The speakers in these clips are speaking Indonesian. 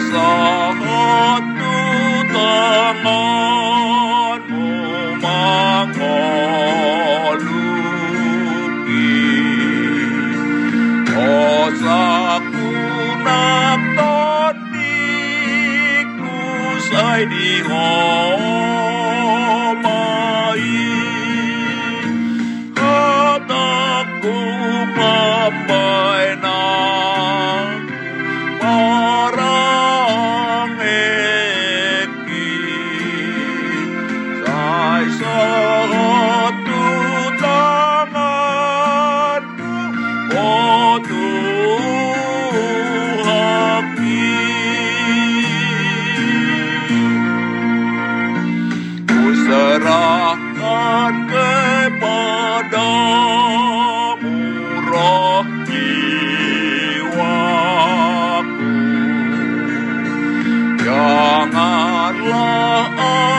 Upasahat tu tanganmu mangoluki Osaku naktoniku say di Janganlah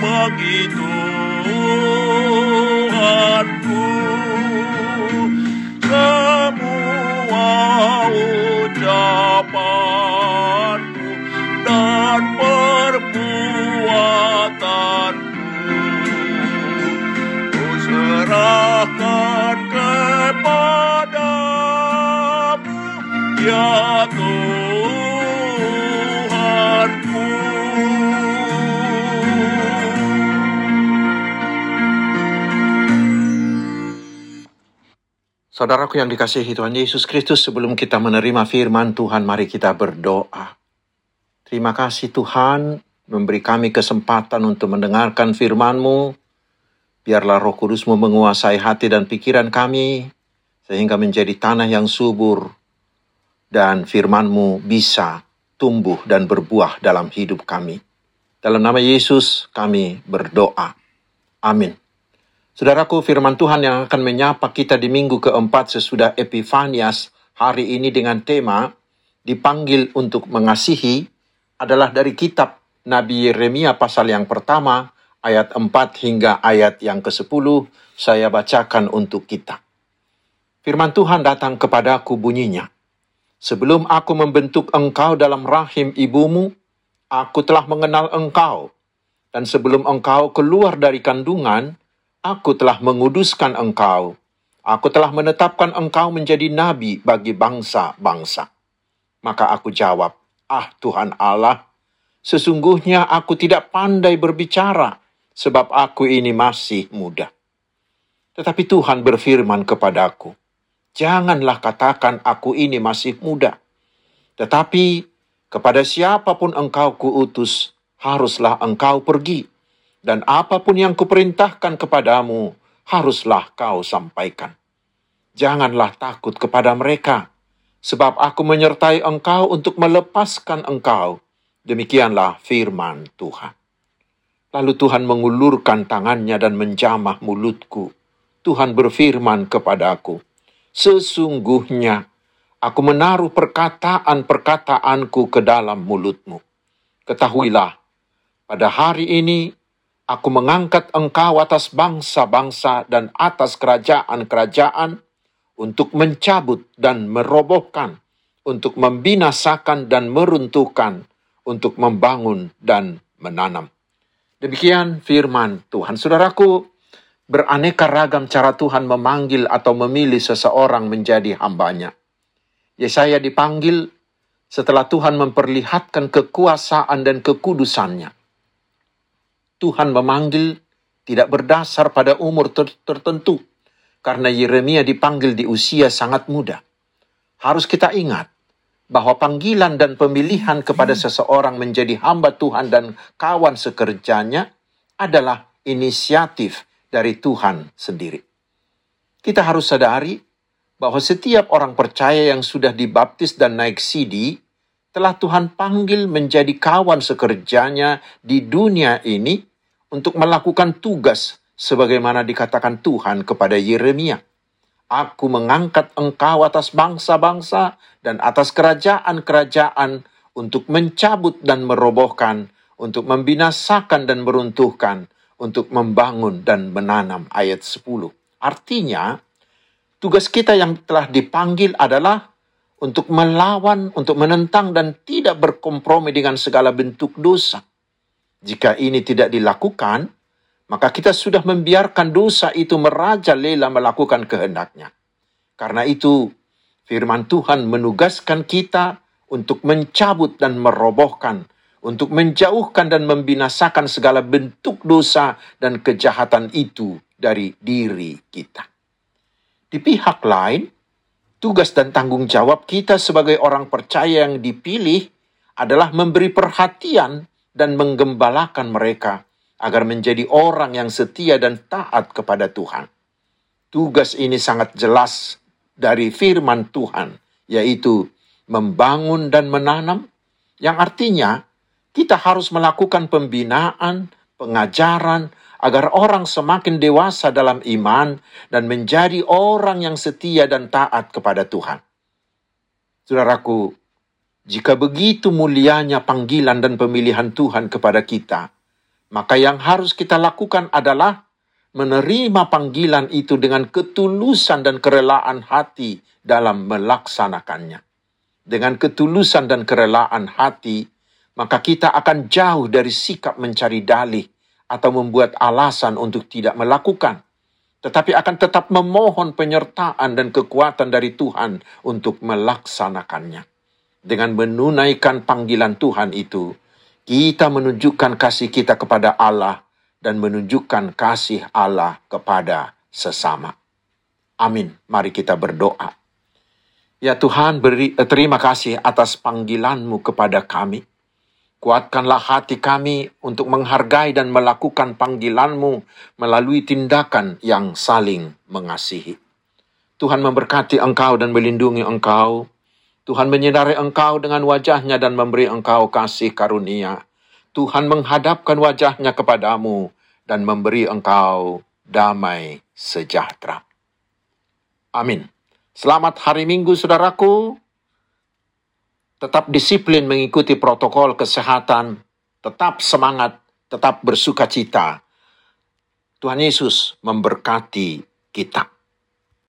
bagi Tuhanku Semua ucapanku dan perbuatanku. Ku serahkan kepadamu Ya Saudaraku yang dikasihi Tuhan Yesus Kristus, sebelum kita menerima firman Tuhan, mari kita berdoa. Terima kasih Tuhan memberi kami kesempatan untuk mendengarkan firman-Mu. Biarlah roh kudus-Mu menguasai hati dan pikiran kami, sehingga menjadi tanah yang subur, dan firman-Mu bisa tumbuh dan berbuah dalam hidup kami. Dalam nama Yesus kami berdoa. Amin. Saudaraku, firman Tuhan yang akan menyapa kita di minggu keempat sesudah Epifanias hari ini dengan tema dipanggil untuk mengasihi adalah dari kitab Nabi Yeremia pasal yang pertama ayat 4 hingga ayat yang ke-10 saya bacakan untuk kita. Firman Tuhan datang kepadaku bunyinya. Sebelum aku membentuk engkau dalam rahim ibumu, aku telah mengenal engkau. Dan sebelum engkau keluar dari kandungan, aku telah menguduskan engkau. Aku telah menetapkan engkau menjadi nabi bagi bangsa-bangsa. Maka aku jawab, Ah Tuhan Allah, sesungguhnya aku tidak pandai berbicara, sebab aku ini masih muda. Tetapi Tuhan berfirman kepadaku, Janganlah katakan aku ini masih muda. Tetapi kepada siapa pun engkau kuutus, haruslah engkau pergi. Dan apa pun yang kuperintahkan kepadamu, haruslah kau sampaikan. Janganlah takut kepada mereka, sebab aku menyertai engkau untuk melepaskan engkau. Demikianlah firman Tuhan. Lalu Tuhan mengulurkan tangannya dan menjamah mulutku. Tuhan berfirman kepadaku, Sesungguhnya aku menaruh perkataan-perkataanku ke dalam mulutmu. Ketahuilah, pada hari ini aku mengangkat engkau atas bangsa-bangsa dan atas kerajaan-kerajaan untuk mencabut dan merobohkan, untuk membinasakan dan meruntuhkan, untuk membangun dan menanam. Demikian firman Tuhan. Saudaraku, beraneka ragam cara Tuhan memanggil atau memilih seseorang menjadi hambanya. Yesaya dipanggil setelah Tuhan memperlihatkan kekuasaan dan kekudusannya. Tuhan memanggil tidak berdasar pada umur ter tertentu, karena Yeremia dipanggil di usia sangat muda. Harus kita ingat bahwa panggilan dan pemilihan kepada seseorang menjadi hamba Tuhan dan kawan sekerjanya adalah inisiatif dari Tuhan sendiri. Kita harus sadari bahwa setiap orang percaya yang sudah dibaptis dan naik sidi telah Tuhan panggil menjadi kawan sekerjanya di dunia ini untuk melakukan tugas sebagaimana dikatakan Tuhan kepada Yeremia. Aku mengangkat engkau atas bangsa-bangsa dan atas kerajaan-kerajaan untuk mencabut dan merobohkan, untuk membinasakan dan meruntuhkan, untuk membangun dan menanam ayat 10. Artinya, tugas kita yang telah dipanggil adalah untuk melawan, untuk menentang dan tidak berkompromi dengan segala bentuk dosa. Jika ini tidak dilakukan, maka kita sudah membiarkan dosa itu merajalela melakukan kehendaknya. Karena itu, firman Tuhan menugaskan kita untuk mencabut dan merobohkan untuk menjauhkan dan membinasakan segala bentuk dosa dan kejahatan itu dari diri kita. Di pihak lain, tugas dan tanggung jawab kita sebagai orang percaya yang dipilih adalah memberi perhatian dan menggembalakan mereka agar menjadi orang yang setia dan taat kepada Tuhan. Tugas ini sangat jelas dari firman Tuhan, yaitu membangun dan menanam, yang artinya kita harus melakukan pembinaan, pengajaran, agar orang semakin dewasa dalam iman dan menjadi orang yang setia dan taat kepada Tuhan. Saudaraku, jika begitu mulianya panggilan dan pemilihan Tuhan kepada kita, maka yang harus kita lakukan adalah menerima panggilan itu dengan ketulusan dan kerelaan hati dalam melaksanakannya. Dengan ketulusan dan kerelaan hati, maka kita akan jauh dari sikap mencari dalih atau membuat alasan untuk tidak melakukan, tetapi akan tetap memohon penyertaan dan kekuatan dari Tuhan untuk melaksanakannya. Dengan menunaikan panggilan Tuhan itu, kita menunjukkan kasih kita kepada Allah dan menunjukkan kasih Allah kepada sesama. Amin. Mari kita berdoa. Ya Tuhan, beri, terima kasih atas panggilanmu kepada kami. Kuatkanlah hati kami untuk menghargai dan melakukan panggilanmu melalui tindakan yang saling mengasihi. Tuhan memberkati engkau dan melindungi engkau. Tuhan menyinari engkau dengan wajahnya dan memberi engkau kasih karunia. Tuhan menghadapkan wajahnya kepadamu dan memberi engkau damai sejahtera. Amin. Selamat hari Minggu, saudaraku tetap disiplin mengikuti protokol kesehatan, tetap semangat, tetap bersuka cita. Tuhan Yesus memberkati kita.